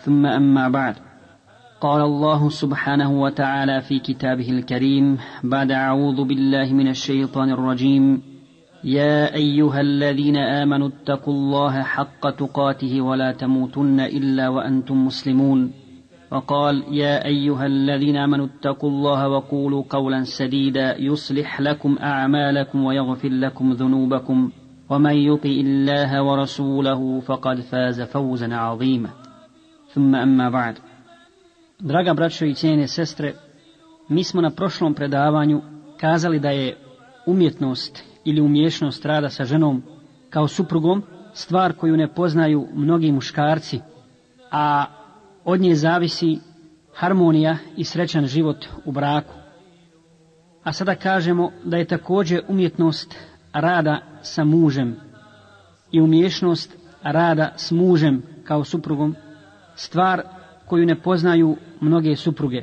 ثم أما بعد قال الله سبحانه وتعالى في كتابه الكريم بعد أعوذ بالله من الشيطان الرجيم يا أيها الذين آمنوا اتقوا الله حق تقاته ولا تموتن إلا وأنتم مسلمون وقال يا أيها الذين آمنوا اتقوا الله وقولوا قولا سديدا يصلح لكم أعمالكم ويغفر لكم ذنوبكم ومن يطئ الله ورسوله فقد فاز فوزا عظيما Draga braćo i cijene sestre, mi smo na prošlom predavanju kazali da je umjetnost ili umješnost rada sa ženom kao suprugom stvar koju ne poznaju mnogi muškarci, a od nje zavisi harmonija i srećan život u braku. A sada kažemo da je također umjetnost rada sa mužem i umješnost rada s mužem kao suprugom stvar koju ne poznaju mnoge supruge.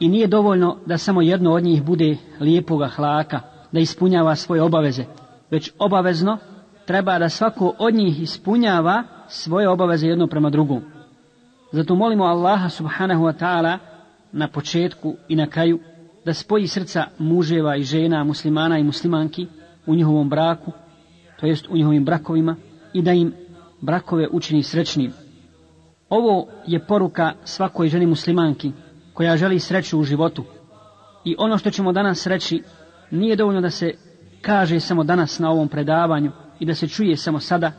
I nije dovoljno da samo jedno od njih bude lijepoga hlaka, da ispunjava svoje obaveze, već obavezno treba da svako od njih ispunjava svoje obaveze jedno prema drugom. Zato molimo Allaha subhanahu wa ta'ala na početku i na kraju da spoji srca muževa i žena, muslimana i muslimanki u njihovom braku, to jest u njihovim brakovima i da im brakove učini srećnim. Ovo je poruka svakoj ženi muslimanki koja želi sreću u životu. I ono što ćemo danas reći nije dovoljno da se kaže samo danas na ovom predavanju i da se čuje samo sada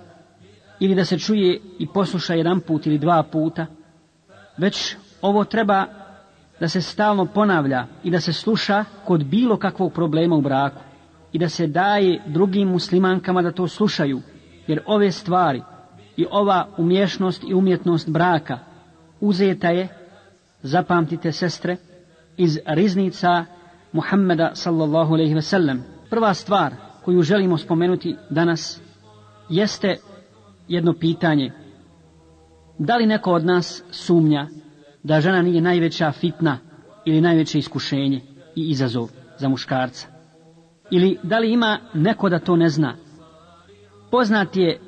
ili da se čuje i posluša jedan put ili dva puta, već ovo treba da se stalno ponavlja i da se sluša kod bilo kakvog problema u braku i da se daje drugim muslimankama da to slušaju, jer ove stvari i ova umješnost i umjetnost braka uzeta je, zapamtite sestre, iz riznica Muhammeda sallallahu alaihi ve sellem. Prva stvar koju želimo spomenuti danas jeste jedno pitanje. Da li neko od nas sumnja da žena nije najveća fitna ili najveće iskušenje i izazov za muškarca? Ili da li ima neko da to ne zna? Poznat je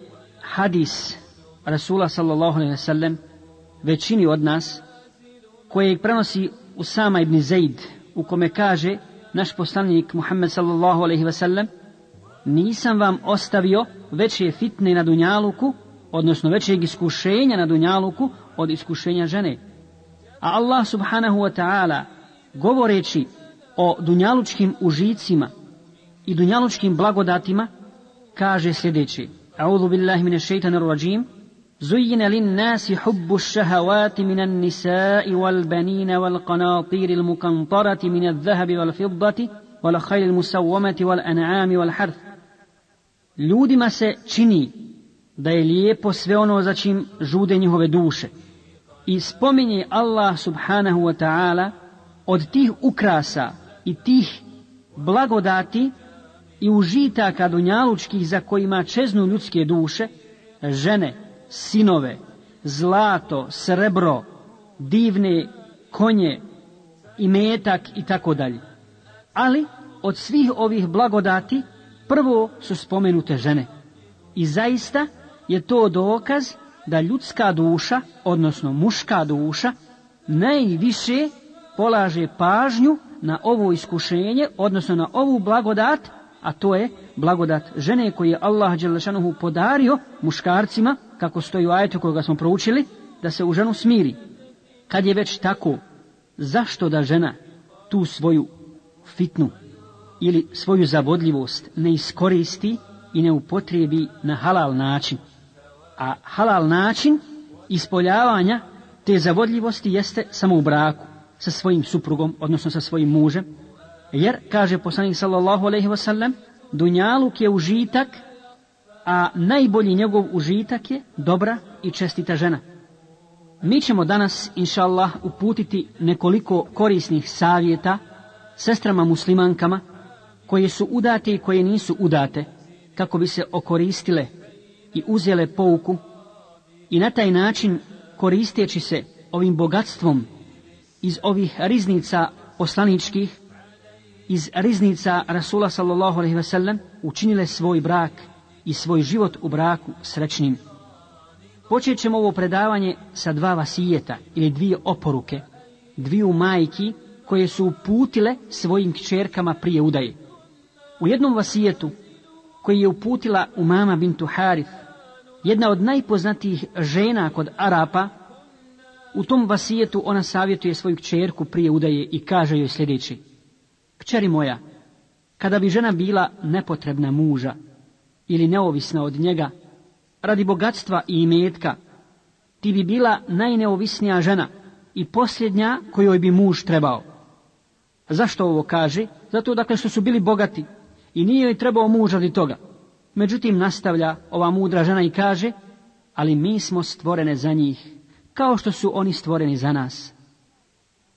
hadis Rasula sallallahu alaihi sallam većini od nas kojeg prenosi Usama ibn Zaid u kome kaže naš poslanik Muhammed sallallahu alaihi wasallam nisam vam ostavio veće fitne na Dunjaluku odnosno većeg iskušenja na Dunjaluku od iskušenja žene a Allah subhanahu wa ta'ala govoreći o dunjalučkim užicima i dunjalučkim blagodatima kaže sljedeće أعوذ بالله من الشيطان الرجيم زين للناس حب الشهوات من النساء والبنين والقناطير المقنطرة من الذهب والفضة والخيل المسومة والأنعام والحرث Ljudima se čini da je lijepo sve ono za čim žude njihove duše. I spominje Allah subhanahu wa ta'ala od tih ukrasa i tih blagodati i užitaka dunjalučkih za kojima čeznu ljudske duše, žene, sinove, zlato, srebro, divne konje, i metak i tako dalje. Ali od svih ovih blagodati prvo su spomenute žene. I zaista je to dokaz da ljudska duša, odnosno muška duša, najviše polaže pažnju na ovo iskušenje, odnosno na ovu blagodat a to je blagodat žene koji je Allah Đelešanuhu podario muškarcima, kako stoji u ajetu koga smo proučili, da se u ženu smiri. Kad je već tako, zašto da žena tu svoju fitnu ili svoju zavodljivost ne iskoristi i ne upotrijebi na halal način? A halal način ispoljavanja te zavodljivosti jeste samo u braku sa svojim suprugom, odnosno sa svojim mužem, jer, kaže poslanik sallallahu alaihi wasallam, Dunjaluk je užitak, a najbolji njegov užitak je dobra i čestita žena. Mi ćemo danas, inša Allah, uputiti nekoliko korisnih savjeta sestrama muslimankama koje su udate i koje nisu udate, kako bi se okoristile i uzele pouku i na taj način koristeći se ovim bogatstvom iz ovih riznica poslaničkih iz riznica Rasula sallallahu alaihi wasallam učinile svoj brak i svoj život u braku srećnim. Počet ćemo ovo predavanje sa dva vasijeta ili dvije oporuke, dviju majki koje su uputile svojim kćerkama prije udaje. U jednom vasijetu koji je uputila Umama bintu Harif, jedna od najpoznatijih žena kod Arapa, u tom vasijetu ona savjetuje svoju kćerku prije udaje i kaže joj sljedeći. Kćeri moja, kada bi žena bila nepotrebna muža ili neovisna od njega, radi bogatstva i imetka, ti bi bila najneovisnija žena i posljednja kojoj bi muž trebao. Zašto ovo kaže? Zato dakle što su bili bogati i nije joj trebao muž radi toga. Međutim, nastavlja ova mudra žena i kaže, ali mi smo stvorene za njih, kao što su oni stvoreni za nas.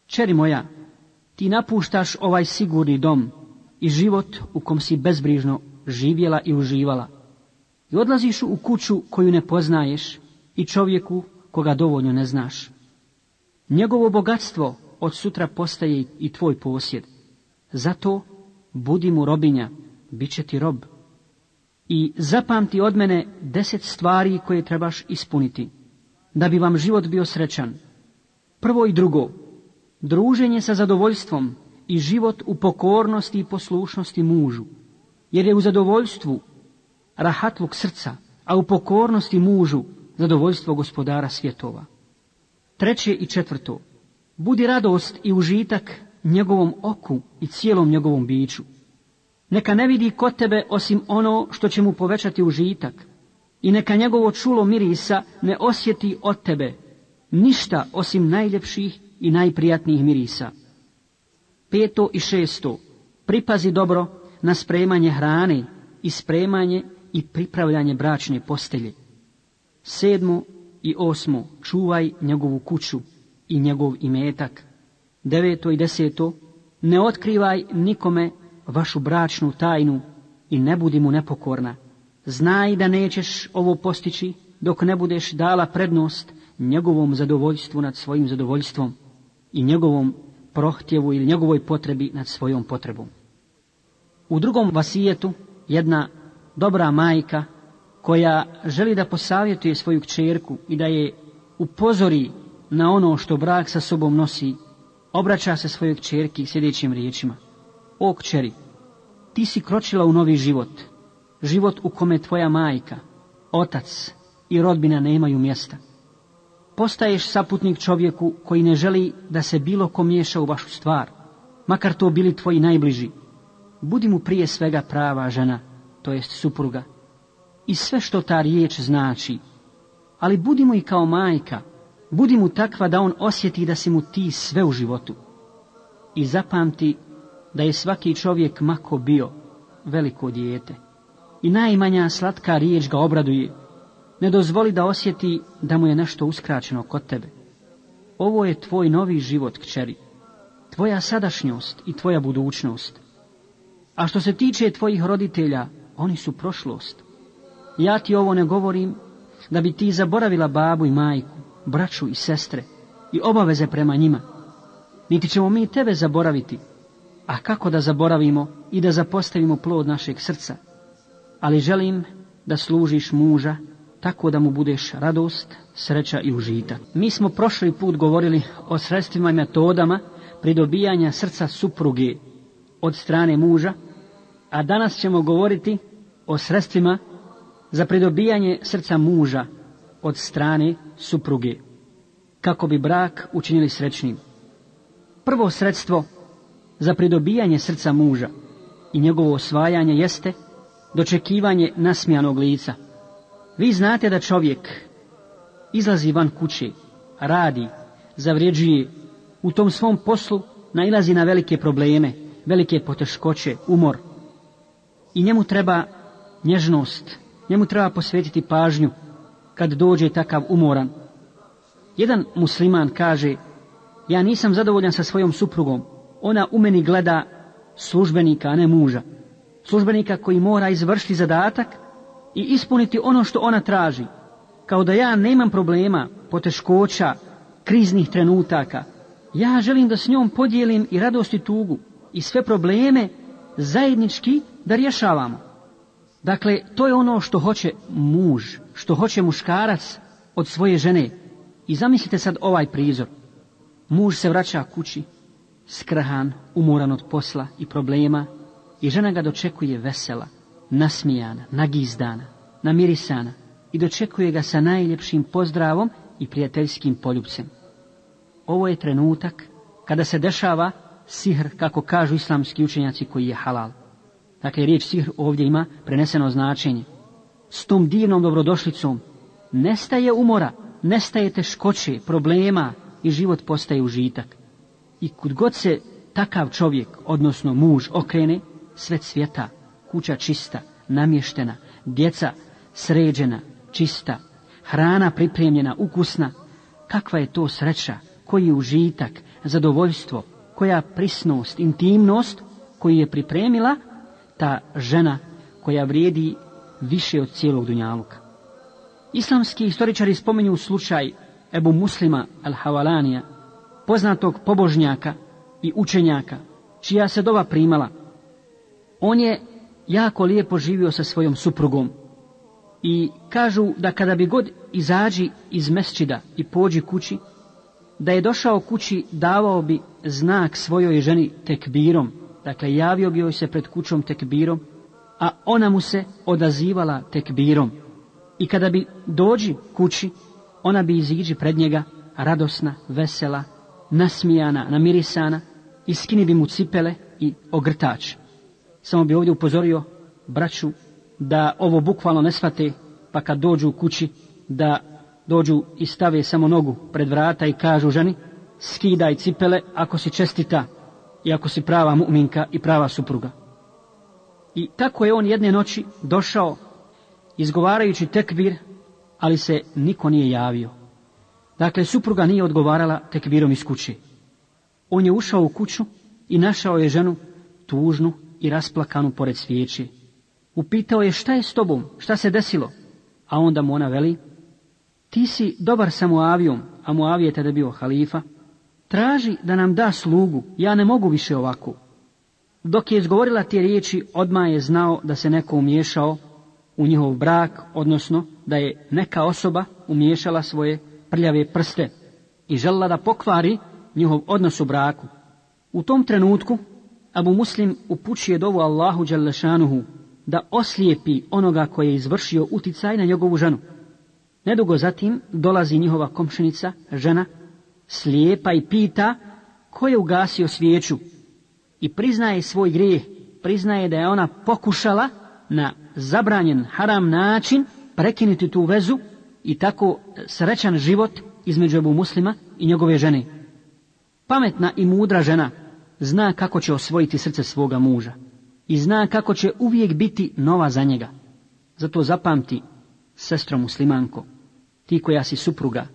Čeri moja, ti napuštaš ovaj sigurni dom i život u kom si bezbrižno živjela i uživala. I odlaziš u kuću koju ne poznaješ i čovjeku koga dovoljno ne znaš. Njegovo bogatstvo od sutra postaje i tvoj posjed. Zato budi mu robinja, bit će ti rob. I zapamti od mene deset stvari koje trebaš ispuniti, da bi vam život bio srećan. Prvo i drugo, druženje sa zadovoljstvom i život u pokornosti i poslušnosti mužu, jer je u zadovoljstvu rahatluk srca, a u pokornosti mužu zadovoljstvo gospodara svjetova. Treće i četvrto, budi radost i užitak njegovom oku i cijelom njegovom biću. Neka ne vidi kod tebe osim ono što će mu povećati užitak i neka njegovo čulo mirisa ne osjeti od tebe ništa osim najljepših i najprijatnijih mirisa. Peto i šesto, pripazi dobro na spremanje hrane i spremanje i pripravljanje bračne postelje. Sedmo i osmo, čuvaj njegovu kuću i njegov imetak. Deveto i deseto, ne otkrivaj nikome vašu bračnu tajnu i ne budi mu nepokorna. Znaj da nećeš ovo postići dok ne budeš dala prednost njegovom zadovoljstvu nad svojim zadovoljstvom i njegovom prohtjevu ili njegovoj potrebi nad svojom potrebom. U drugom vasijetu jedna dobra majka koja želi da posavjetuje svoju kćerku i da je upozori na ono što brak sa sobom nosi, obraća se svojoj kćerki sljedećim riječima. O kćeri, ti si kročila u novi život, život u kome tvoja majka, otac i rodbina nemaju mjesta postaješ saputnik čovjeku koji ne želi da se bilo ko miješa u vašu stvar, makar to bili tvoji najbliži. Budi mu prije svega prava žena, to jest supruga, i sve što ta riječ znači, ali budi mu i kao majka, budi mu takva da on osjeti da si mu ti sve u životu. I zapamti da je svaki čovjek mako bio veliko dijete. I najmanja slatka riječ ga obraduje, ne dozvoli da osjeti da mu je nešto uskraćeno kod tebe. Ovo je tvoj novi život, kćeri. Tvoja sadašnjost i tvoja budućnost. A što se tiče tvojih roditelja, oni su prošlost. Ja ti ovo ne govorim da bi ti zaboravila babu i majku, braću i sestre i obaveze prema njima. Niti ćemo mi tebe zaboraviti, a kako da zaboravimo i da zapostavimo plod našeg srca. Ali želim da služiš muža tako da mu budeš radost, sreća i užita. Mi smo prošli put govorili o sredstvima i metodama pridobijanja srca supruge od strane muža, a danas ćemo govoriti o sredstvima za pridobijanje srca muža od strane supruge, kako bi brak učinili srećnim. Prvo sredstvo za pridobijanje srca muža i njegovo osvajanje jeste dočekivanje nasmijanog lica, vi znate da čovjek izlazi van kuće, radi, zavređuje, u tom svom poslu nailazi na velike probleme, velike poteškoće, umor. I njemu treba nježnost, njemu treba posvetiti pažnju kad dođe takav umoran. Jedan musliman kaže, ja nisam zadovoljan sa svojom suprugom, ona u meni gleda službenika, a ne muža. Službenika koji mora izvršiti zadatak, i ispuniti ono što ona traži, kao da ja nemam problema, poteškoća, kriznih trenutaka. Ja želim da s njom podijelim i radost i tugu i sve probleme zajednički da rješavamo. Dakle, to je ono što hoće muž, što hoće muškarac od svoje žene. I zamislite sad ovaj prizor. Muž se vraća kući, skrahan, umoran od posla i problema i žena ga dočekuje vesela, nasmijana, nagizdana, namirisana i dočekuje ga sa najljepšim pozdravom i prijateljskim poljubcem. Ovo je trenutak kada se dešava sihr, kako kažu islamski učenjaci, koji je halal. Dakle, riječ sihr ovdje ima preneseno značenje. S tom divnom dobrodošlicom nestaje umora, nestaje teškoće, problema i život postaje užitak. I kud god se takav čovjek, odnosno muž, okrene, svet svijeta kuća čista, namještena, djeca sređena, čista, hrana pripremljena, ukusna. Kakva je to sreća, koji užitak, zadovoljstvo, koja prisnost, intimnost koju je pripremila ta žena koja vrijedi više od cijelog dunjaluka. Islamski historičari spominju slučaj Ebu Muslima al-Havalanija, poznatog pobožnjaka i učenjaka, čija se dova primala. On je jako lijepo živio sa svojom suprugom. I kažu da kada bi god izađi iz mesčida i pođi kući, da je došao kući davao bi znak svojoj ženi tekbirom, dakle javio bi joj se pred kućom tekbirom, a ona mu se odazivala tekbirom. I kada bi dođi kući, ona bi iziđi pred njega, radosna, vesela, nasmijana, namirisana, i skini bi mu cipele i ogrtač. Samo bi ovdje upozorio braću da ovo bukvalno ne shvate, pa kad dođu u kući, da dođu i stave samo nogu pred vrata i kažu ženi, skidaj cipele ako si čestita i ako si prava mu'minka i prava supruga. I tako je on jedne noći došao izgovarajući tekbir, ali se niko nije javio. Dakle, supruga nije odgovarala tekbirom iz kuće. On je ušao u kuću i našao je ženu tužnu i rasplakanu pored svijeći. Upitao je šta je s tobom, šta se desilo? A onda mu ona veli, ti si dobar sa Muavijom, a Muavije je tada bio halifa, traži da nam da slugu, ja ne mogu više ovako. Dok je izgovorila te riječi, odmah je znao da se neko umiješao u njihov brak, odnosno da je neka osoba umiješala svoje prljave prste i želila da pokvari njihov odnos u braku. U tom trenutku Abu Muslim upućuje dovu Allahu Đalešanuhu da oslijepi onoga koji je izvršio uticaj na njegovu ženu. Nedugo zatim dolazi njihova komšinica, žena, slijepa i pita ko je ugasio svijeću i priznaje svoj grijeh, priznaje da je ona pokušala na zabranjen haram način prekinuti tu vezu i tako srećan život između Abu Muslima i njegove žene. Pametna i mudra žena zna kako će osvojiti srce svoga muža i zna kako će uvijek biti nova za njega. Zato zapamti, sestro muslimanko, ti koja si supruga,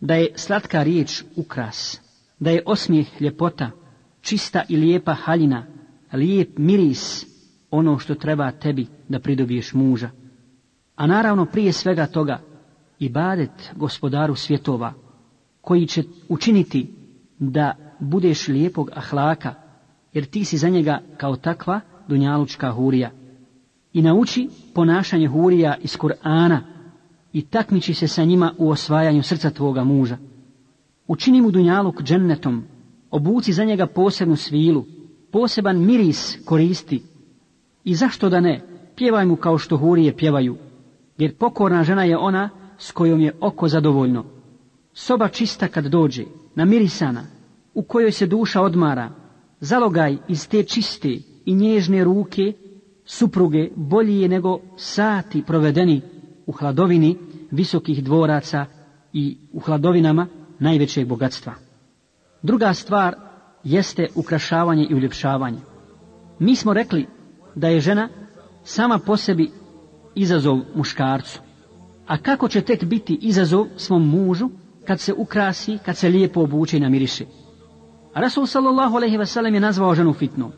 da je slatka riječ ukras, da je osmijeh ljepota, čista i lijepa haljina, lijep miris, ono što treba tebi da pridobiješ muža. A naravno prije svega toga, i badet gospodaru svjetova, koji će učiniti da budeš lijepog ahlaka, jer ti si za njega kao takva dunjalučka hurija. I nauči ponašanje hurija iz Kur'ana i takmiči se sa njima u osvajanju srca tvoga muža. Učini mu dunjaluk džennetom, obuci za njega posebnu svilu, poseban miris koristi. I zašto da ne, pjevaj mu kao što hurije pjevaju, jer pokorna žena je ona s kojom je oko zadovoljno. Soba čista kad dođe, namirisana, u kojoj se duša odmara, zalogaj iz te čiste i nježne ruke supruge bolji je nego sati provedeni u hladovini visokih dvoraca i u hladovinama najvećeg bogatstva. Druga stvar jeste ukrašavanje i uljepšavanje. Mi smo rekli da je žena sama po sebi izazov muškarcu. A kako će tek biti izazov svom mužu kad se ukrasi, kad se lijepo obuče i namiriše? Rasul sallallahu alaihi je nazvao ženu fitnom.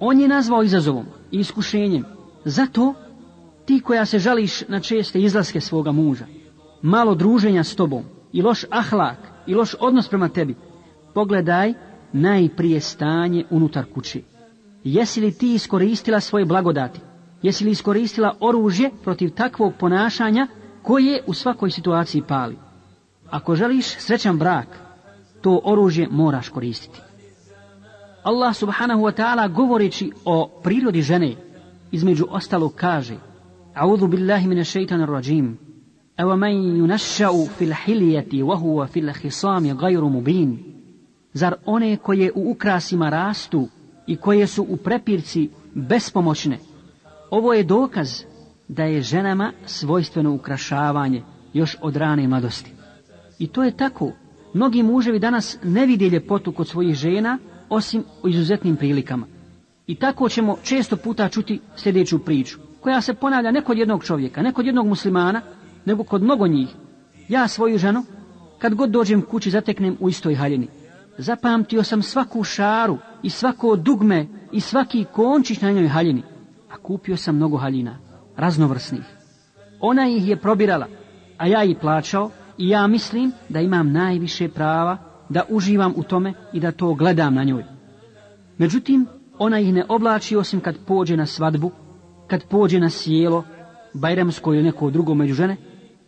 On je nazvao izazovom i iskušenjem. Zato ti koja se žališ na česte izlaske svoga muža, malo druženja s tobom i loš ahlak i loš odnos prema tebi, pogledaj najprije stanje unutar kući. Jesi li ti iskoristila svoje blagodati? Jesi li iskoristila oružje protiv takvog ponašanja koje u svakoj situaciji pali? Ako želiš srećan brak, to oružje moraš koristiti. Allah subhanahu wa ta'ala govoreći o prirodi žene, između ostalo kaže A'udhu billahi mine šeitan rajim Ewa man yunaša'u fil hilijeti wa huwa fil hisami gajru mubin Zar one koje u ukrasima rastu i koje su u prepirci bespomoćne? Ovo je dokaz da je ženama svojstveno ukrašavanje još od rane mladosti. I to je tako Mnogi muževi danas ne vide ljepotu kod svojih žena, osim u izuzetnim prilikama. I tako ćemo često puta čuti sljedeću priču, koja se ponavlja ne kod jednog čovjeka, ne kod jednog muslimana, nego kod mnogo njih. Ja svoju ženu, kad god dođem kući, zateknem u istoj haljini. Zapamtio sam svaku šaru i svako dugme i svaki končić na njoj haljini. A kupio sam mnogo haljina, raznovrsnih. Ona ih je probirala, a ja ih plaćao i ja mislim da imam najviše prava da uživam u tome i da to gledam na njoj. Međutim, ona ih ne oblači osim kad pođe na svadbu, kad pođe na sjelo, bajramsko ili neko drugo među žene,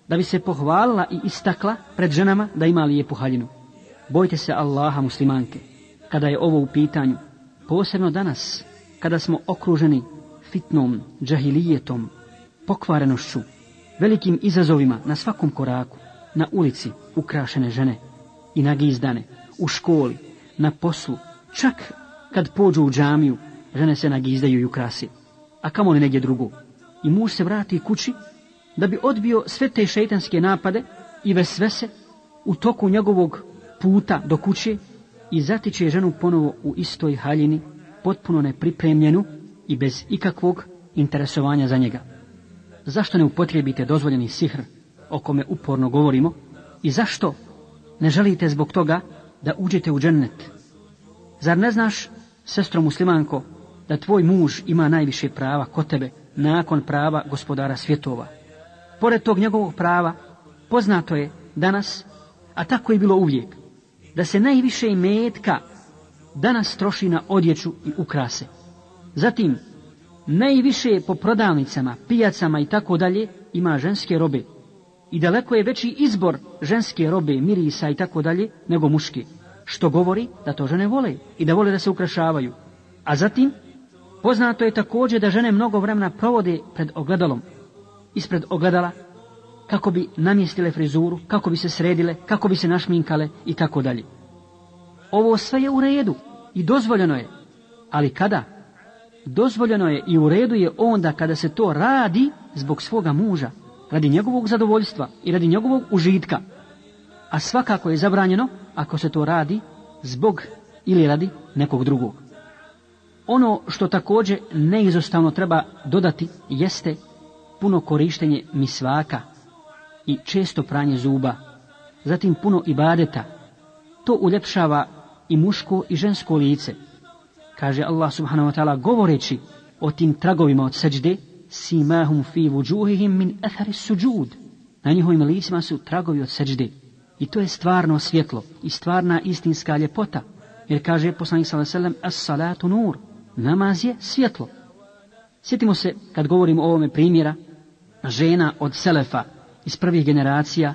da bi se pohvalila i istakla pred ženama da ima lijepu haljinu. Bojte se Allaha muslimanke, kada je ovo u pitanju, posebno danas, kada smo okruženi fitnom, džahilijetom, pokvarenošću, velikim izazovima na svakom koraku na ulici ukrašene žene i nagizdane, u školi, na poslu, čak kad pođu u džamiju, žene se nagizdaju i ukrasi, a kamo li negdje drugu. I muž se vrati kući da bi odbio sve te šeitanske napade i vesvese u toku njegovog puta do kuće i zatiče ženu ponovo u istoj haljini, potpuno nepripremljenu i bez ikakvog interesovanja za njega. Zašto ne upotrijebite dozvoljeni sihr o kome uporno govorimo i zašto ne želite zbog toga da uđete u džennet? Zar ne znaš, sestro muslimanko, da tvoj muž ima najviše prava kod tebe nakon prava gospodara svjetova? Pored tog njegovog prava poznato je danas, a tako je bilo uvijek, da se najviše metka danas troši na odjeću i ukrase. Zatim, najviše po prodavnicama, pijacama i tako dalje ima ženske robe, i daleko je veći izbor ženske robe, mirisa i tako dalje, nego muške. Što govori da to žene vole i da vole da se ukrašavaju. A zatim, poznato je također da žene mnogo vremena provode pred ogledalom, ispred ogledala, kako bi namjestile frizuru, kako bi se sredile, kako bi se našminkale i tako dalje. Ovo sve je u redu i dozvoljeno je. Ali kada? Dozvoljeno je i u redu je onda kada se to radi zbog svoga muža, radi njegovog zadovoljstva i radi njegovog užitka, a svakako je zabranjeno ako se to radi zbog ili radi nekog drugog. Ono što također neizostavno treba dodati jeste puno korištenje misvaka i često pranje zuba, zatim puno ibadeta. To uljepšava i muško i žensko lice. Kaže Allah subhanahu wa ta'ala govoreći o tim tragovima od seđde, simahum fi vujuhihim min Ethari suđud. Na njihovim licima su tragovi od seđde. I to je stvarno svjetlo i stvarna istinska ljepota. Jer kaže poslanik s.a.v. As-salatu nur. Namaz je svjetlo. Sjetimo se kad govorimo o ovome primjera žena od selefa iz prvih generacija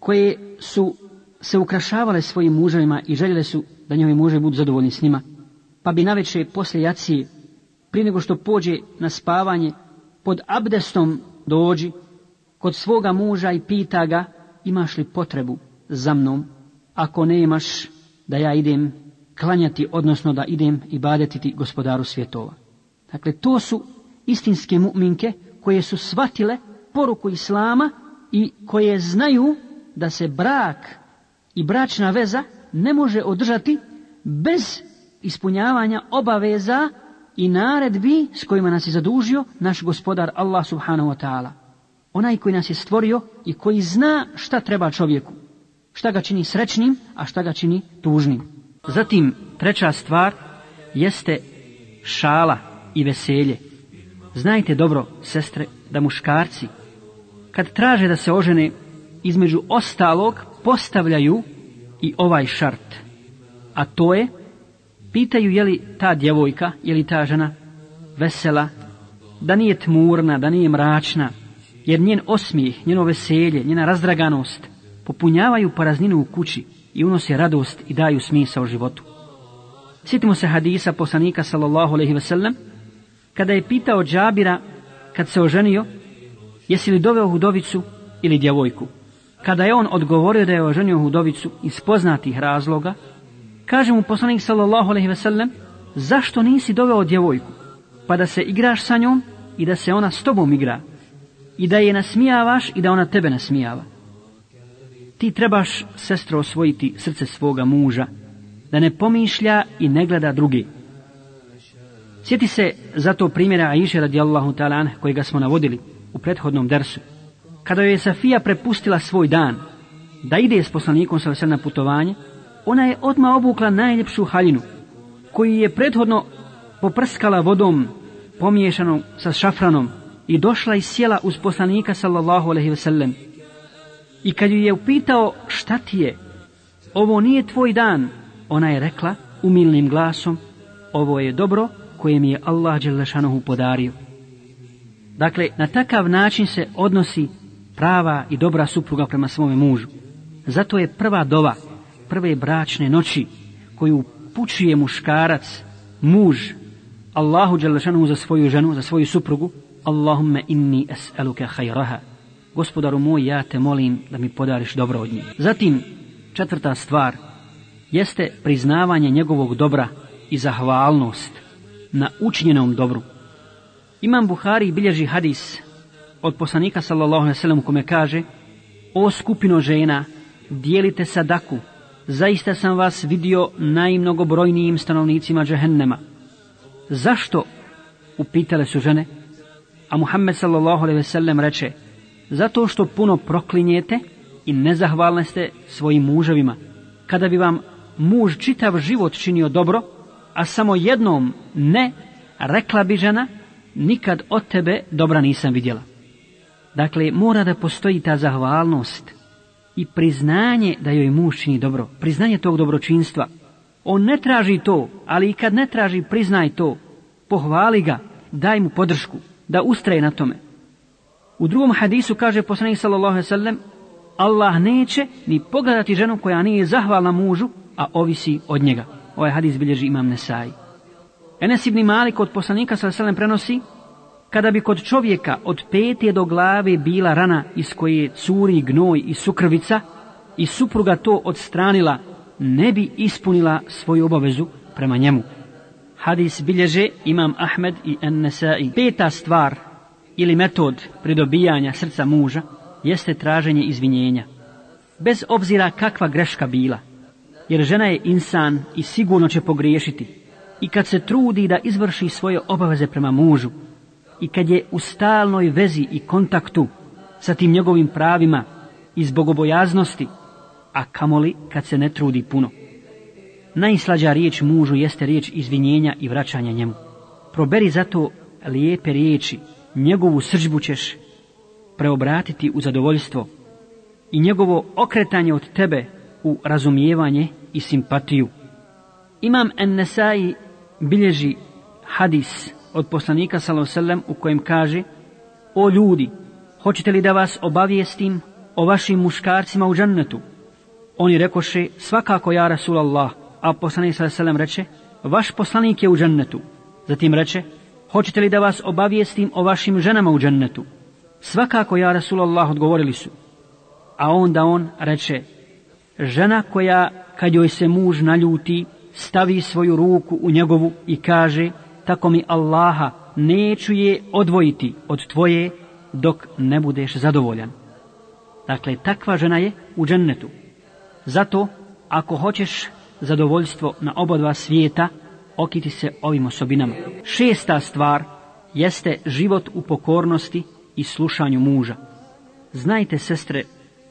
koje su se ukrašavale svojim muževima i željele su da njovi muže budu zadovoljni s njima. Pa bi naveče poslije jacije, prije nego što pođe na spavanje, pod abdestom dođi kod svoga muža i pita ga imaš li potrebu za mnom, ako nemaš da ja idem klanjati, odnosno da idem i badetiti gospodaru svjetova. Dakle, to su istinske mu'minke koje su shvatile poruku Islama i koje znaju da se brak i bračna veza ne može održati bez ispunjavanja obaveza i naredbi s kojima nas je zadužio naš gospodar Allah subhanahu wa ta'ala. Onaj koji nas je stvorio i koji zna šta treba čovjeku. Šta ga čini srećnim, a šta ga čini tužnim. Zatim, treća stvar jeste šala i veselje. Znajte dobro, sestre, da muškarci, kad traže da se ožene, između ostalog postavljaju i ovaj šart. A to je Pitaju je li ta djevojka, je li ta žena vesela, da nije tmurna, da nije mračna, jer njen osmijeh, njeno veselje, njena razdraganost popunjavaju prazninu u kući i unose radost i daju u životu. Sjetimo se hadisa poslanika sallallahu alaihi sellem kada je pitao Džabira kad se oženio, jesi li doveo hudovicu ili djevojku? Kada je on odgovorio da je oženio hudovicu iz poznatih razloga, Kaže mu poslanik sallallahu alaihi ve sellem, zašto nisi doveo djevojku, pa da se igraš sa njom i da se ona s tobom igra, i da je nasmijavaš i da ona tebe nasmijava. Ti trebaš, sestro, osvojiti srce svoga muža, da ne pomišlja i ne gleda drugi. Sjeti se zato primjera Aisha radijallahu talan kojega smo navodili u prethodnom dersu. Kada joj je Safija prepustila svoj dan, da ide s poslanikom sa na putovanje, ona je odmah obukla najljepšu haljinu, koju je prethodno poprskala vodom pomiješanom sa šafranom i došla i sjela uz poslanika sallallahu alaihi wasallam. I kad ju je upitao šta ti je, ovo nije tvoj dan, ona je rekla umilnim glasom, ovo je dobro koje mi je Allah Đelešanohu podario. Dakle, na takav način se odnosi prava i dobra supruga prema svome mužu. Zato je prva dova prve bračne noći koju pučuje muškarac, muž, Allahu Đelešanu za svoju ženu, za svoju suprugu, Allahumme inni es'aluke hajraha. Gospodaru moj, ja te molim da mi podariš dobro od nje. Zatim, četvrta stvar, jeste priznavanje njegovog dobra i zahvalnost na učinjenom dobru. Imam Buhari bilježi hadis od poslanika sallallahu alejhi ve kome kaže: O skupino žena, dijelite sadaku zaista sam vas vidio najmnogobrojnijim stanovnicima džehennema. Zašto? Upitale su žene. A Muhammed sellem reče, zato što puno proklinjete i nezahvalne ste svojim muževima. Kada bi vam muž čitav život činio dobro, a samo jednom ne, rekla bi žena, nikad od tebe dobra nisam vidjela. Dakle, mora da postoji ta zahvalnost i priznanje da joj muž čini dobro, priznanje tog dobročinstva. On ne traži to, ali i kad ne traži, priznaj to. Pohvali ga, daj mu podršku, da ustraje na tome. U drugom hadisu kaže poslanik sallallahu Allah neće ni pogledati ženu koja nije zahvalna mužu, a ovisi od njega. Ovaj hadis bilježi Imam Nesai. Enes ibn Malik od poslanika sallallahu prenosi kada bi kod čovjeka od pete do glave bila rana iz koje curi gnoj i sukrvica i supruga to odstranila, ne bi ispunila svoju obavezu prema njemu. Hadis bilježe Imam Ahmed i Nesai. Peta stvar ili metod pridobijanja srca muža jeste traženje izvinjenja. Bez obzira kakva greška bila, jer žena je insan i sigurno će pogriješiti. I kad se trudi da izvrši svoje obaveze prema mužu, i kad je u stalnoj vezi i kontaktu sa tim njegovim pravima i zbog obojaznosti, a kamoli kad se ne trudi puno. Najslađa riječ mužu jeste riječ izvinjenja i vraćanja njemu. Proberi zato lijepe riječi, njegovu sržbu ćeš preobratiti u zadovoljstvo i njegovo okretanje od tebe u razumijevanje i simpatiju. Imam en Ennesai bilježi hadis od poslanika Saloselem u kojem kaže O ljudi, hoćete li da vas obavijestim o vašim muškarcima u džennetu? Oni rekoše, svakako ja Rasulallah, a poslanik Saloselem reče, vaš poslanik je u džennetu. Zatim reče, hoćete li da vas obavijestim o vašim ženama u džennetu? Svakako ja Rasulallah odgovorili su. A onda on reče, žena koja kad joj se muž naljuti, stavi svoju ruku u njegovu i kaže, tako mi Allaha, neću je odvojiti od tvoje dok ne budeš zadovoljan. Dakle, takva žena je u džennetu. Zato, ako hoćeš zadovoljstvo na oba dva svijeta, okiti se ovim osobinama. Šesta stvar jeste život u pokornosti i slušanju muža. Znajte, sestre,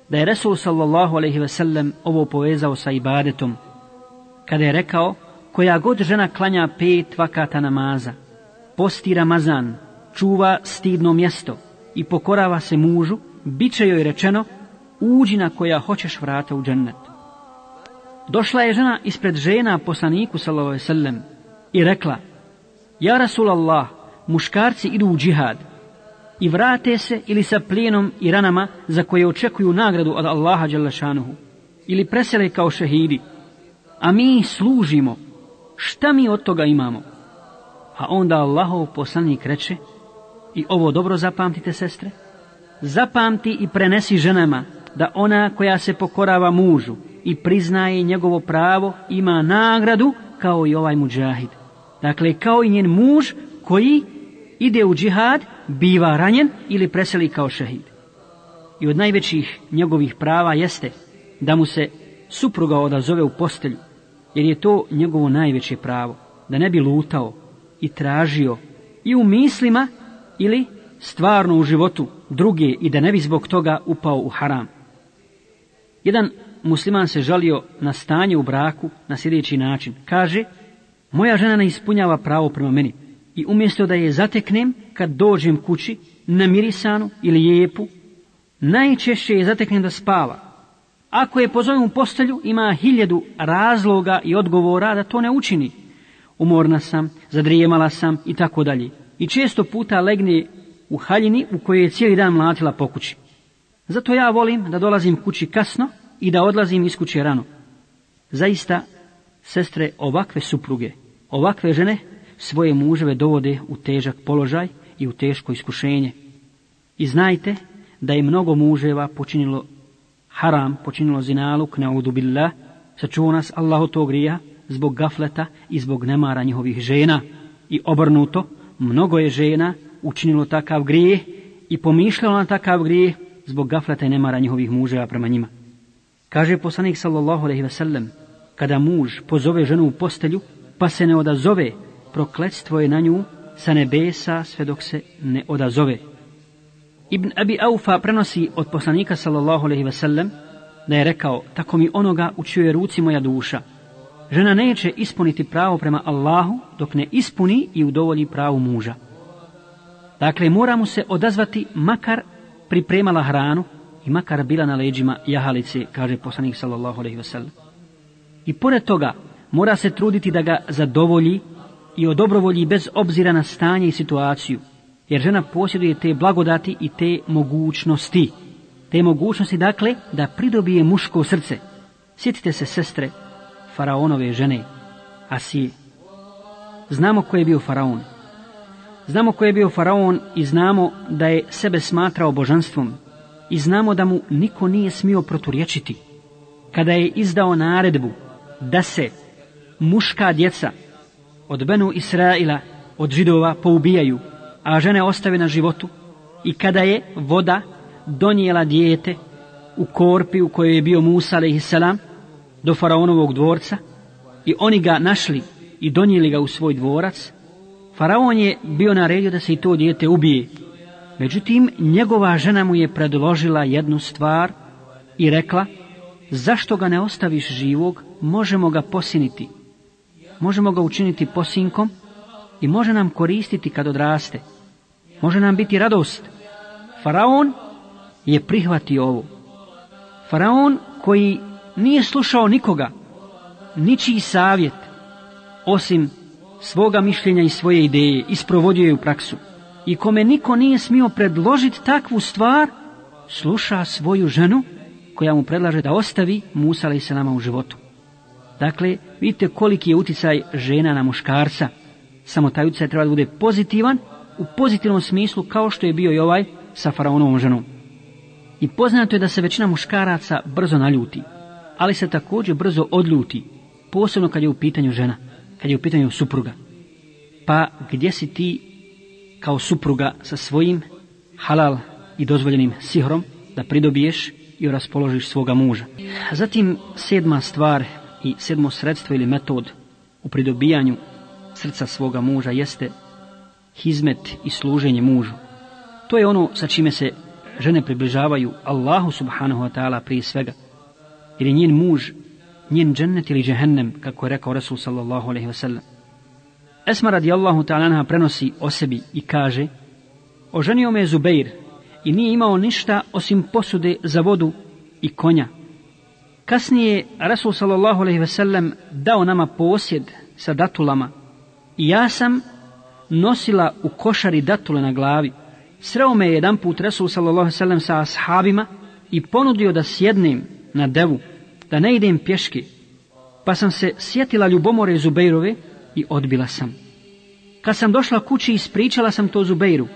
da je Resul sallallahu alaihi ve sellem ovo povezao sa ibadetom, kada je rekao koja god žena klanja pet vakata namaza, posti Ramazan, čuva stidno mjesto i pokorava se mužu, bit će joj rečeno, uđi na koja hoćeš vrata u džennet. Došla je žena ispred žena poslaniku sallallahu sellem i rekla, Ja Rasulallah, muškarci idu u džihad i vrate se ili sa plijenom i ranama za koje očekuju nagradu od Allaha Đalešanuhu ili presele kao šehidi, a mi služimo šta mi od toga imamo? A onda Allahov poslanik reče, i ovo dobro zapamtite sestre, zapamti i prenesi ženama da ona koja se pokorava mužu i priznaje njegovo pravo ima nagradu kao i ovaj muđahid. Dakle, kao i njen muž koji ide u džihad, biva ranjen ili preseli kao šehid. I od najvećih njegovih prava jeste da mu se supruga odazove u postelju, jer je to njegovo najveće pravo, da ne bi lutao i tražio i u mislima ili stvarno u životu druge i da ne bi zbog toga upao u haram. Jedan musliman se žalio na stanje u braku na sljedeći način. Kaže, moja žena ne ispunjava pravo prema meni i umjesto da je zateknem kad dođem kući, na mirisanu ili jepu, najčešće je zateknem da spava, ako je pozove u postelju, ima hiljedu razloga i odgovora da to ne učini. Umorna sam, zadrijemala sam i tako dalje. I često puta legne u haljini u kojoj je cijeli dan mlatila po kući. Zato ja volim da dolazim kući kasno i da odlazim iz kuće rano. Zaista, sestre, ovakve supruge, ovakve žene svoje muževe dovode u težak položaj i u teško iskušenje. I znajte da je mnogo muževa počinilo haram počinilo zinaluk, na billah, sačuo nas Allah od tog grija, zbog gafleta i zbog nemara njihovih žena. I obrnuto, mnogo je žena učinilo takav grijeh i pomišljalo na takav grijeh zbog gafleta i nemara njihovih muževa prema njima. Kaže poslanik sallallahu alaihi ve kada muž pozove ženu u postelju, pa se ne odazove, prokletstvo je na nju sa nebesa sve dok se ne odazove. Ibn Abi Aufa prenosi od poslanika sallallahu alaihi da je rekao tako mi onoga u čijoj ruci moja duša. Žena neće ispuniti pravo prema Allahu dok ne ispuni i udovolji pravu muža. Dakle, mora mu se odazvati makar pripremala hranu i makar bila na leđima jahalice, kaže poslanik sallallahu alaihi I pored toga, mora se truditi da ga zadovolji i odobrovolji bez obzira na stanje i situaciju, jer žena posjeduje te blagodati i te mogućnosti. Te mogućnosti dakle da pridobije muško srce. Sjetite se sestre faraonove žene Asije. Znamo ko je bio faraon. Znamo ko je bio faraon i znamo da je sebe smatrao božanstvom i znamo da mu niko nije smio proturječiti. Kada je izdao naredbu da se muška djeca od Benu Israila, od židova poubijaju, a žene ostave na životu i kada je voda donijela dijete u korpi u kojoj je bio Musa a.s. do faraonovog dvorca i oni ga našli i donijeli ga u svoj dvorac, faraon je bio naredio da se i to dijete ubije. Međutim, njegova žena mu je predložila jednu stvar i rekla, zašto ga ne ostaviš živog, možemo ga posiniti. Možemo ga učiniti posinkom i može nam koristiti kad odraste može nam biti radost. Faraon je prihvatio ovo. Faraon koji nije slušao nikoga, ničiji savjet, osim svoga mišljenja i svoje ideje, isprovodio je u praksu. I kome niko nije smio predložiti takvu stvar, sluša svoju ženu koja mu predlaže da ostavi Musa se nama u životu. Dakle, vidite koliki je uticaj žena na muškarca. Samo taj utjecaj treba da bude pozitivan, u pozitivnom smislu kao što je bio i ovaj sa faraonovom ženom. I poznato je da se većina muškaraca brzo naljuti, ali se također brzo odljuti, posebno kad je u pitanju žena, kad je u pitanju supruga. Pa gdje si ti kao supruga sa svojim halal i dozvoljenim sihrom da pridobiješ i raspoložiš svoga muža. Zatim sedma stvar i sedmo sredstvo ili metod u pridobijanju srca svoga muža jeste hizmet i služenje mužu. To je ono sa čime se žene približavaju Allahu subhanahu wa ta'ala prije svega. Jer je njen muž, njen džennet ili džehennem, kako je rekao Rasul sallallahu alaihi wa sallam. Esma radijallahu ta'ala prenosi o sebi i kaže Oženio me je Zubeir i nije imao ništa osim posude za vodu i konja. Kasnije Rasul sallallahu alaihi wa sallam dao nama posjed sa datulama i ja sam nosila u košari datule na glavi. Sreo me je jedan put Resul sallallahu sallam sa ashabima i ponudio da sjednem na devu, da ne idem pješki, pa sam se sjetila ljubomore zubejrove i odbila sam. Kad sam došla kući ispričala sam to zubejru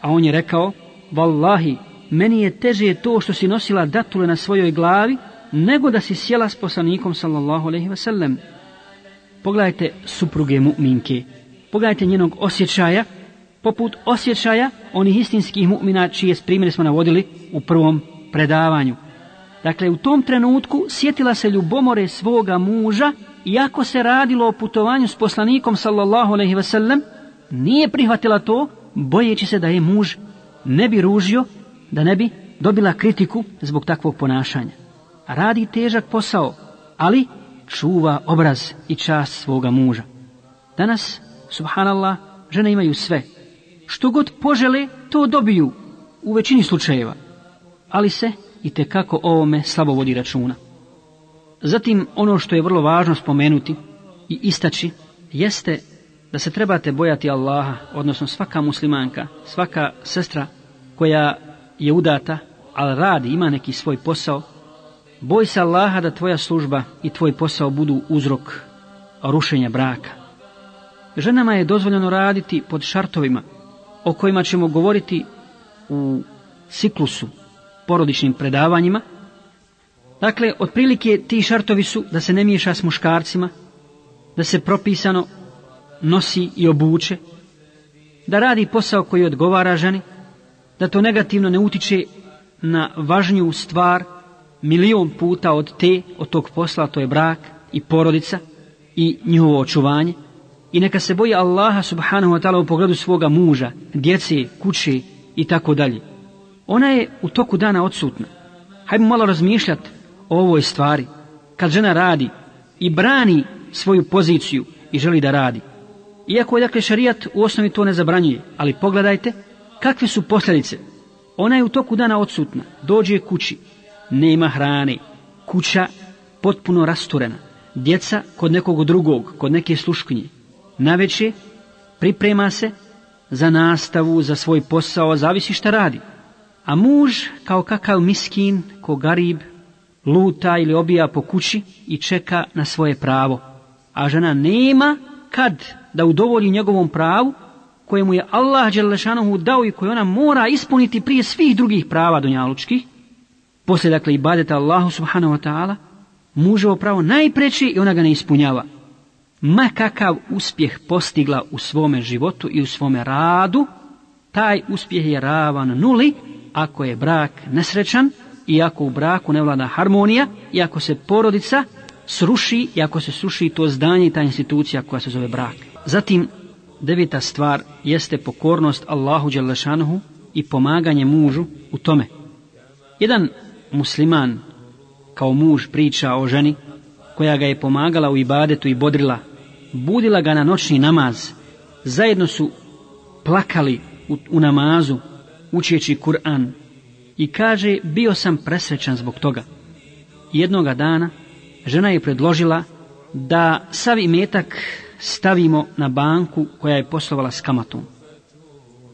a on je rekao, Wallahi, meni je teže to što si nosila datule na svojoj glavi, nego da si sjela s poslanikom sallallahu alaihi Pogledajte supruge mu'minke, Pogledajte njenog osjećaja, poput osjećaja onih istinskih mu'mina čije primjere smo navodili u prvom predavanju. Dakle, u tom trenutku sjetila se ljubomore svoga muža, iako se radilo o putovanju s poslanikom sallallahu alaihi wasallam, nije prihvatila to, bojeći se da je muž ne bi ružio, da ne bi dobila kritiku zbog takvog ponašanja. Radi težak posao, ali čuva obraz i čast svoga muža. Danas Subhanallah, žene imaju sve. Što god požele, to dobiju, u većini slučajeva. Ali se i tekako ovome slabo vodi računa. Zatim, ono što je vrlo važno spomenuti i istaći, jeste da se trebate bojati Allaha, odnosno svaka muslimanka, svaka sestra koja je udata, ali radi, ima neki svoj posao, boj se Allaha da tvoja služba i tvoj posao budu uzrok rušenja braka Ženama je dozvoljeno raditi pod šartovima o kojima ćemo govoriti u ciklusu porodičnim predavanjima. Dakle, otprilike ti šartovi su da se ne miješa s muškarcima, da se propisano nosi i obuče, da radi posao koji odgovara ženi, da to negativno ne utiče na važniju stvar milion puta od te, od tog posla, to je brak i porodica i njihovo očuvanje, i neka se boji Allaha subhanahu wa ta'ala u pogledu svoga muža, djeci, kući i tako dalje. Ona je u toku dana odsutna. Hajmo malo razmišljati o ovoj stvari. Kad žena radi i brani svoju poziciju i želi da radi. Iako je dakle šarijat u osnovi to ne zabranjuje, ali pogledajte kakve su posljedice. Ona je u toku dana odsutna, dođe kući, nema hrane, kuća potpuno rasturena, djeca kod nekog drugog, kod neke sluškinje, Naveče priprema se za nastavu, za svoj posao, zavisi šta radi. A muž, kao kakav miskin, ko garib, luta ili obija po kući i čeka na svoje pravo. A žena nema kad da udovolji njegovom pravu, kojemu je Allah Đelešanohu dao i koje ona mora ispuniti prije svih drugih prava dunjalučkih, poslije dakle i badeta Allahu subhanahu wa ta'ala, muževo pravo najpreći i ona ga ne ispunjava ma kakav uspjeh postigla u svome životu i u svome radu, taj uspjeh je ravan nuli ako je brak nesrećan i ako u braku ne vlada harmonija i ako se porodica sruši i ako se sruši to zdanje i ta institucija koja se zove brak. Zatim, devita stvar jeste pokornost Allahu Đelešanuhu i pomaganje mužu u tome. Jedan musliman kao muž priča o ženi koja ga je pomagala u ibadetu i bodrila, budila ga na noćni namaz, zajedno su plakali u, namazu, učeći Kur'an, i kaže, bio sam presrećan zbog toga. Jednoga dana žena je predložila da sav imetak stavimo na banku koja je poslovala s kamatom.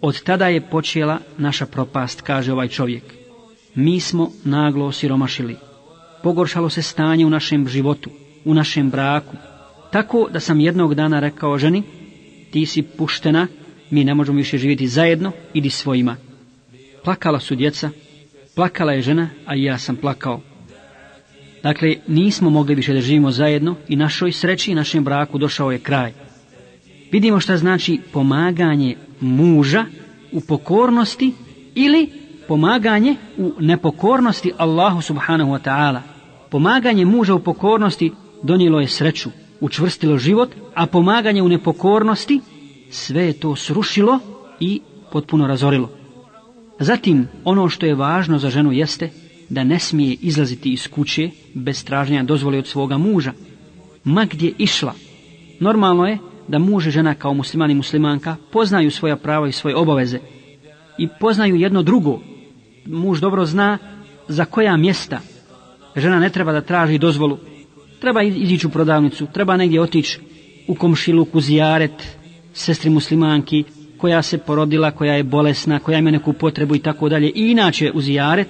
Od tada je počela naša propast, kaže ovaj čovjek. Mi smo naglo osiromašili pogoršalo se stanje u našem životu, u našem braku. Tako da sam jednog dana rekao ženi, ti si puštena, mi ne možemo više živjeti zajedno, idi svojima. Plakala su djeca, plakala je žena, a ja sam plakao. Dakle, nismo mogli više da živimo zajedno i našoj sreći i našem braku došao je kraj. Vidimo šta znači pomaganje muža u pokornosti ili pomaganje u nepokornosti Allahu subhanahu wa ta'ala. Pomaganje muža u pokornosti donijelo je sreću, učvrstilo život, a pomaganje u nepokornosti sve je to srušilo i potpuno razorilo. Zatim, ono što je važno za ženu jeste da ne smije izlaziti iz kuće bez traženja dozvole od svoga muža, ma gdje išla. Normalno je da muž i žena kao musliman i muslimanka poznaju svoja prava i svoje obaveze i poznaju jedno drugo. Muž dobro zna za koja mjesta žena ne treba da traži dozvolu. Treba izići u prodavnicu, treba negdje otići u komšiluku zijaret, sestri muslimanki, koja se porodila, koja je bolesna, koja ima neku potrebu i tako dalje. I inače u zijaret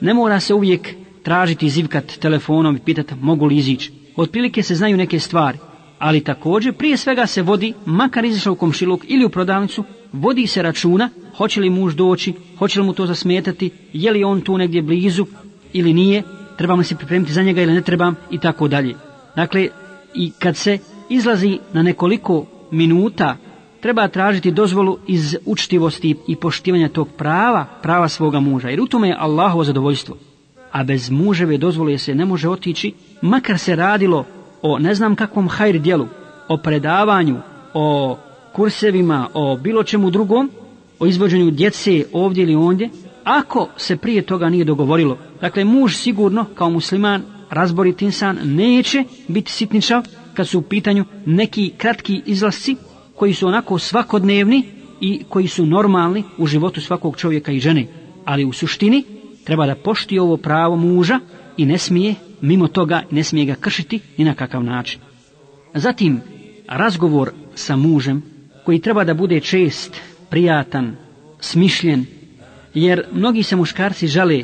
ne mora se uvijek tražiti zivkat telefonom i pitati mogu li izići. Otprilike se znaju neke stvari, ali također prije svega se vodi, makar izišao u komšiluk ili u prodavnicu, vodi se računa hoće li muž doći, hoće li mu to zasmetati, je li on tu negdje blizu ili nije, trebamo se pripremiti za njega ili ne treba i tako dalje. Dakle, i kad se izlazi na nekoliko minuta, treba tražiti dozvolu iz učtivosti i poštivanja tog prava, prava svoga muža, jer u tome je Allahovo zadovoljstvo. A bez muževe dozvole se ne može otići, makar se radilo o ne znam kakvom hajr dijelu, o predavanju, o kursevima, o bilo čemu drugom, o izvođenju djece ovdje ili ondje, ako se prije toga nije dogovorilo. Dakle, muž sigurno, kao musliman, razborit insan, neće biti sitničav kad su u pitanju neki kratki izlasci koji su onako svakodnevni i koji su normalni u životu svakog čovjeka i žene. Ali u suštini treba da pošti ovo pravo muža i ne smije, mimo toga, ne smije ga kršiti ni na kakav način. Zatim, razgovor sa mužem koji treba da bude čest, prijatan, smišljen, jer mnogi se muškarci žale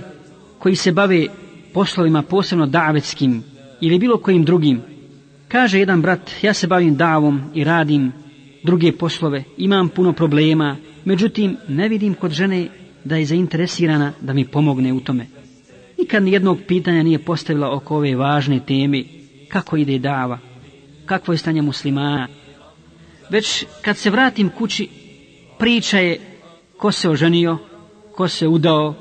koji se bave poslovima posebno davetskim ili bilo kojim drugim. Kaže jedan brat, ja se bavim davom i radim druge poslove, imam puno problema, međutim ne vidim kod žene da je zainteresirana da mi pomogne u tome. Nikad nijednog pitanja nije postavila oko ove važne teme, kako ide dava, kakvo je stanje muslimana. Već kad se vratim kući, priča je ko se oženio, ko se udao,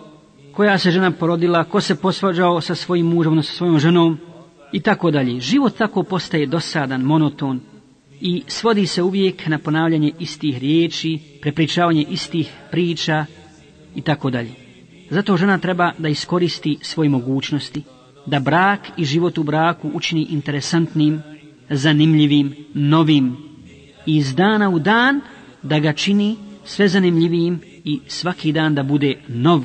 koja se žena porodila, ko se posvađao sa svojim mužom, sa svojom ženom i tako dalje. Život tako postaje dosadan, monoton i svodi se uvijek na ponavljanje istih riječi, prepričavanje istih priča i tako dalje. Zato žena treba da iskoristi svoje mogućnosti, da brak i život u braku učini interesantnim, zanimljivim, novim i iz dana u dan da ga čini sve zanimljivijim i svaki dan da bude nov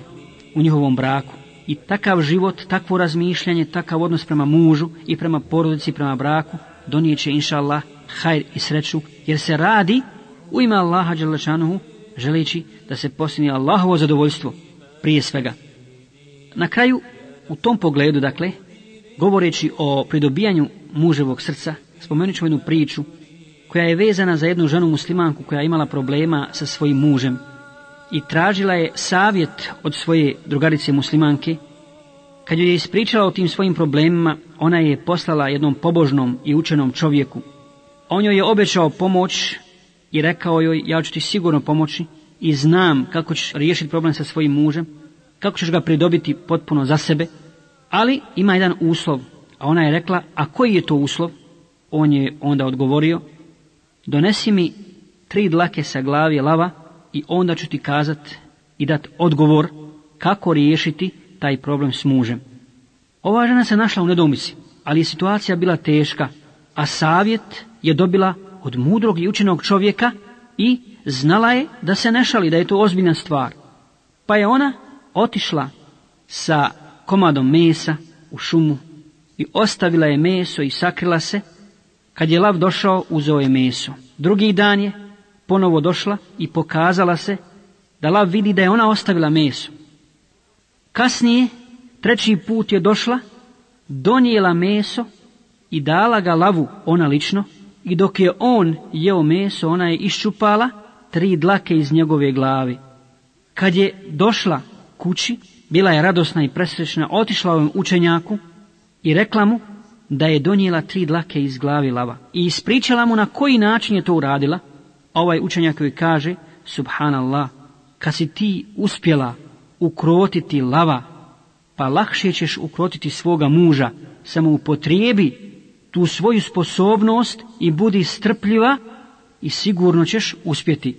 u njihovom braku. I takav život, takvo razmišljanje, takav odnos prema mužu i prema porodici, prema braku, donijeće inša Allah hajr i sreću, jer se radi u ime Allaha Đalešanuhu, želeći da se postigne Allahovo zadovoljstvo prije svega. Na kraju, u tom pogledu, dakle, govoreći o pridobijanju muževog srca, spomenut ću jednu priču koja je vezana za jednu ženu muslimanku koja je imala problema sa svojim mužem i tražila je savjet od svoje drugarice muslimanke. Kad joj je ispričala o tim svojim problemima, ona je poslala jednom pobožnom i učenom čovjeku. On joj je obećao pomoć i rekao joj, ja ću ti sigurno pomoći i znam kako ćeš riješiti problem sa svojim mužem, kako ćeš ga pridobiti potpuno za sebe, ali ima jedan uslov, a ona je rekla, a koji je to uslov? On je onda odgovorio, donesi mi tri dlake sa glavi lava i onda ću ti kazat i dat odgovor kako riješiti taj problem s mužem. Ova žena se našla u nedomisi ali je situacija bila teška, a savjet je dobila od mudrog i učinog čovjeka i znala je da se ne šali, da je to ozbiljna stvar. Pa je ona otišla sa komadom mesa u šumu i ostavila je meso i sakrila se. Kad je lav došao, uzeo je meso. Drugi dan je ponovo došla i pokazala se da lav vidi da je ona ostavila meso. Kasnije, treći put je došla, donijela meso i dala ga lavu ona lično i dok je on jeo meso ona je iščupala tri dlake iz njegove glavi. Kad je došla kući, bila je radosna i presrećna, otišla ovom učenjaku i rekla mu da je donijela tri dlake iz glavi lava i ispričala mu na koji način je to uradila ovaj učenjak koji kaže, subhanallah, kad si ti uspjela ukrotiti lava, pa lakše ćeš ukrotiti svoga muža, samo upotrijebi tu svoju sposobnost i budi strpljiva i sigurno ćeš uspjeti.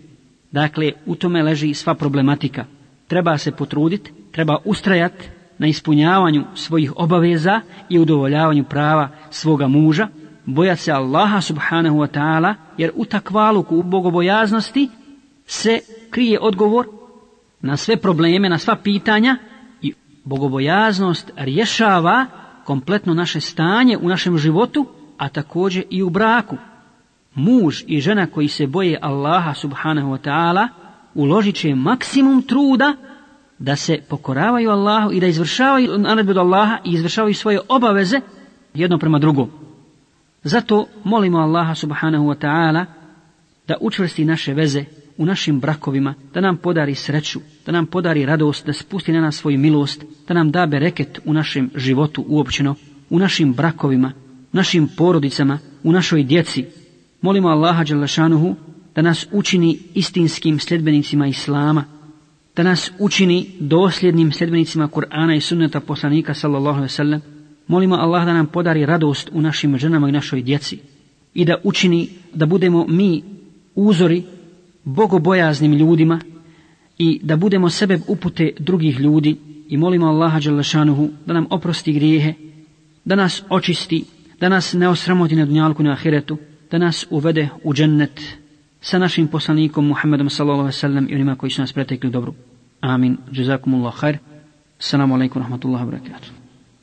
Dakle, u tome leži sva problematika. Treba se potruditi, treba ustrajati na ispunjavanju svojih obaveza i udovoljavanju prava svoga muža, bojati se Allaha subhanahu wa ta'ala, jer u takvaluku, u bogobojaznosti se krije odgovor na sve probleme, na sva pitanja i bogobojaznost rješava kompletno naše stanje u našem životu, a također i u braku. Muž i žena koji se boje Allaha subhanahu wa ta'ala uložit će maksimum truda da se pokoravaju Allahu i da izvršavaju naredbu od Allaha i izvršavaju svoje obaveze jedno prema drugom. Zato molimo Allaha subhanahu wa ta'ala da učvrsti naše veze u našim brakovima, da nam podari sreću, da nam podari radost, da spusti na nas svoju milost, da nam da bereket u našem životu uopćeno, u našim brakovima, našim porodicama, u našoj djeci. Molimo Allaha Đalešanuhu da nas učini istinskim sljedbenicima Islama, da nas učini dosljednim sljedbenicima Kur'ana i sunneta poslanika sallallahu alaihi Molimo Allah da nam podari radost u našim ženama i našoj djeci i da učini da budemo mi uzori bogobojaznim ljudima i da budemo sebe upute drugih ljudi i molimo Allaha da nam oprosti grijehe, da nas očisti, da nas ne osramoti na dunjalku na ahiretu, da nas uvede u džennet sa našim poslanikom Muhammedom s.a.v. i onima koji su nas pretekli dobru. Amin. Jazakumullahu khair. Assalamu alaikum warahmatullahi wabarakatuh.